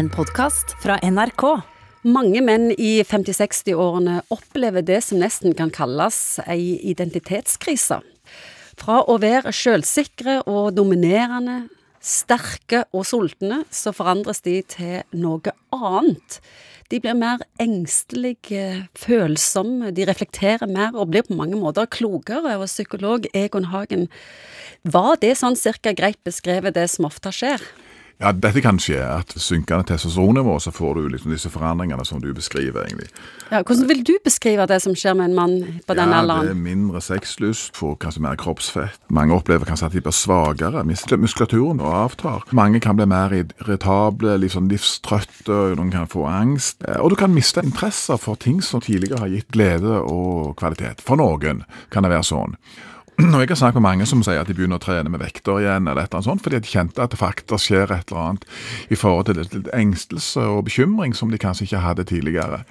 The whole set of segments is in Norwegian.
en podkast fra NRK. Mange menn i 50-60-årene opplever det som nesten kan kalles ei identitetskrise. Fra å være sjølsikre og dominerende, sterke og sultne, så forandres de til noe annet. De blir mer engstelige, følsomme, de reflekterer mer og blir på mange måter klokere. Og psykolog Egon Hagen, var det sånn cirka greit beskrevet det som ofte skjer? Ja, Dette kan skje. at Synkende testosteronnivå, så får du liksom disse forandringene som du beskriver. egentlig. Ja, Hvordan vil du beskrive det som skjer med en mann på den ja, alderen? Det er mindre sexlyst, får kanskje mer kroppsfett. Mange opplever kanskje at de blir svakere, muskulaturen og avtar. Mange kan bli mer irritable, litt sånn livstrøtte, noen kan få angst. Eh, Og du kan miste interesser for ting som tidligere har gitt glede og kvalitet. For noen kan det være sånn. Og jeg har snakket med mange som sier at de begynner å trene med vekter igjen, eller et eller annet sånt, fordi de kjente at det faktisk skjer et eller annet i forhold til litt engstelse og bekymring som de kanskje ikke hadde tidligere.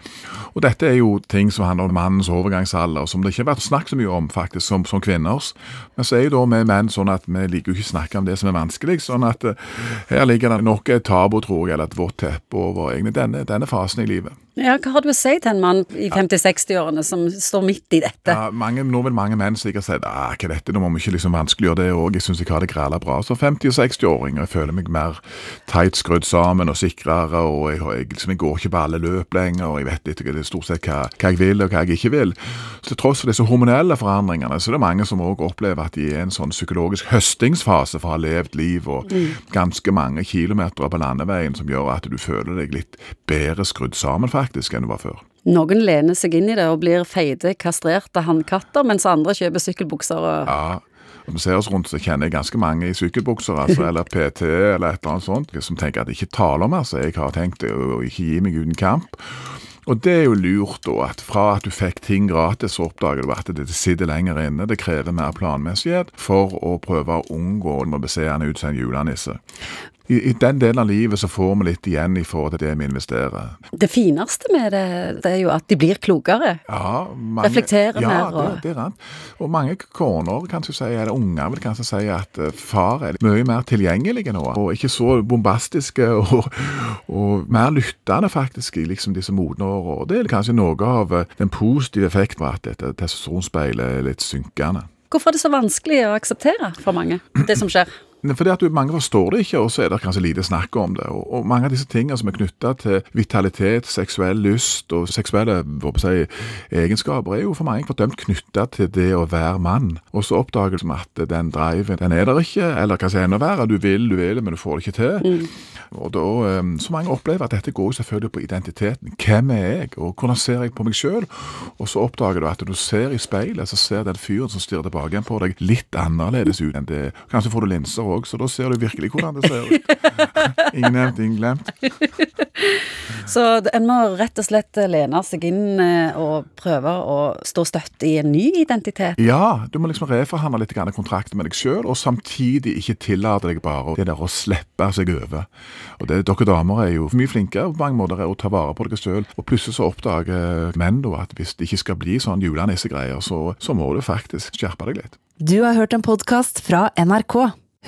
Og dette er jo ting som handler om mannens overgangsalder, som det ikke har vært snakket så mye om faktisk som, som kvinners. Men så er jo da vi menn sånn at vi liker jo ikke å snakke om det som er vanskelig, sånn at uh, her ligger det nok et tabu, tror jeg, eller et vått teppe over egentlig denne, denne fasen i livet. Ja, Hva har du å si til en mann i 50-60-årene som står midt i dette? Ja, mange, vil mange menn sikkert si ah, hva er dette, nå må vi ikke liksom vanskeliggjøre det òg, jeg syns jeg har det græla bra. Så 50- og 60-åringer, jeg føler meg mer tight skrudd sammen og sikrere, og jeg, jeg, liksom, jeg går ikke på alle løp lenger, og jeg vet ikke det er stort sett hva, hva, jeg vil og hva jeg ikke vil. Så til tross for disse hormonelle forandringene, så er det mange som òg opplever at de er i en sånn psykologisk høstingsfase for å ha levd liv og ganske mange kilometer på landeveien som gjør at du føler deg litt bedre skrudd sammen, faktisk, enn det var før. Noen lener seg inn i det og blir feite, kastrerte hannkatter, mens andre kjøper sykkelbukser og Ja, Når vi ser oss rundt, så kjenner jeg ganske mange i sykkelbukser, altså, eller PT, eller et eller annet sånt, som tenker at det ikke taler om altså, jeg har tenkt å ikke gi meg uten kamp. Og det er jo lurt, da, at fra at du fikk ting gratis, så oppdager du at det sitter lenger inne. Det krever mer planmessighet for å prøve å unngå å se han ut som en julenisse. I, I den delen av livet så får vi litt igjen i forhold til det vi investerer. Det fineste med det, det er jo at de blir klokere. Ja, mange, Reflekterer ja, mer, det, og- det er rart. Og mange koner, kanskje si, eller unger vil kanskje si at eh, far er mye mer tilgjengelig nå, og ikke så bombastiske, og, og mer lyttende faktisk i liksom disse modne årene. Og det er kanskje noe av eh, den positive effekten av at dette testosteronspeilet er litt synkende. Hvorfor er det så vanskelig å akseptere for mange, det som skjer? Fordi at du, Mange forstår det ikke, og så er det kanskje lite snakk om det. Og, og Mange av disse tingene som er knytta til vitalitet, seksuell lyst og seksuelle si, egenskaper, er jo for mange fordømt knytta til det å være mann. Og så oppdager du at den driven den er der ikke, eller hva si enda verre, du vil, du vil, men du får det ikke til. Og da, eh, Så mange opplever at dette går selvfølgelig på identiteten. Hvem er jeg, og hvordan ser jeg på meg sjøl? Og så oppdager du at du ser i speilet, så ser den fyren som stirrer tilbake på deg, litt annerledes ut enn det. Kanskje får du linser òg, så da ser du virkelig hvordan det ser ut. Ingen nevnt, ingen glemt. Så en må rett og slett lene seg inn eh, og prøve å stå støtt i en ny identitet. Ja, du må liksom reforhandle litt kontrakten med deg sjøl, og samtidig ikke tillate deg bare det der å slippe seg over. Og det, Dere damer er jo mye flinkere på mange måter å ta vare på dere sjøl, og plutselig så oppdager menn da at hvis det ikke skal bli sånn julenissegreier, så, så må du faktisk skjerpe deg litt. Du har hørt en podkast fra NRK.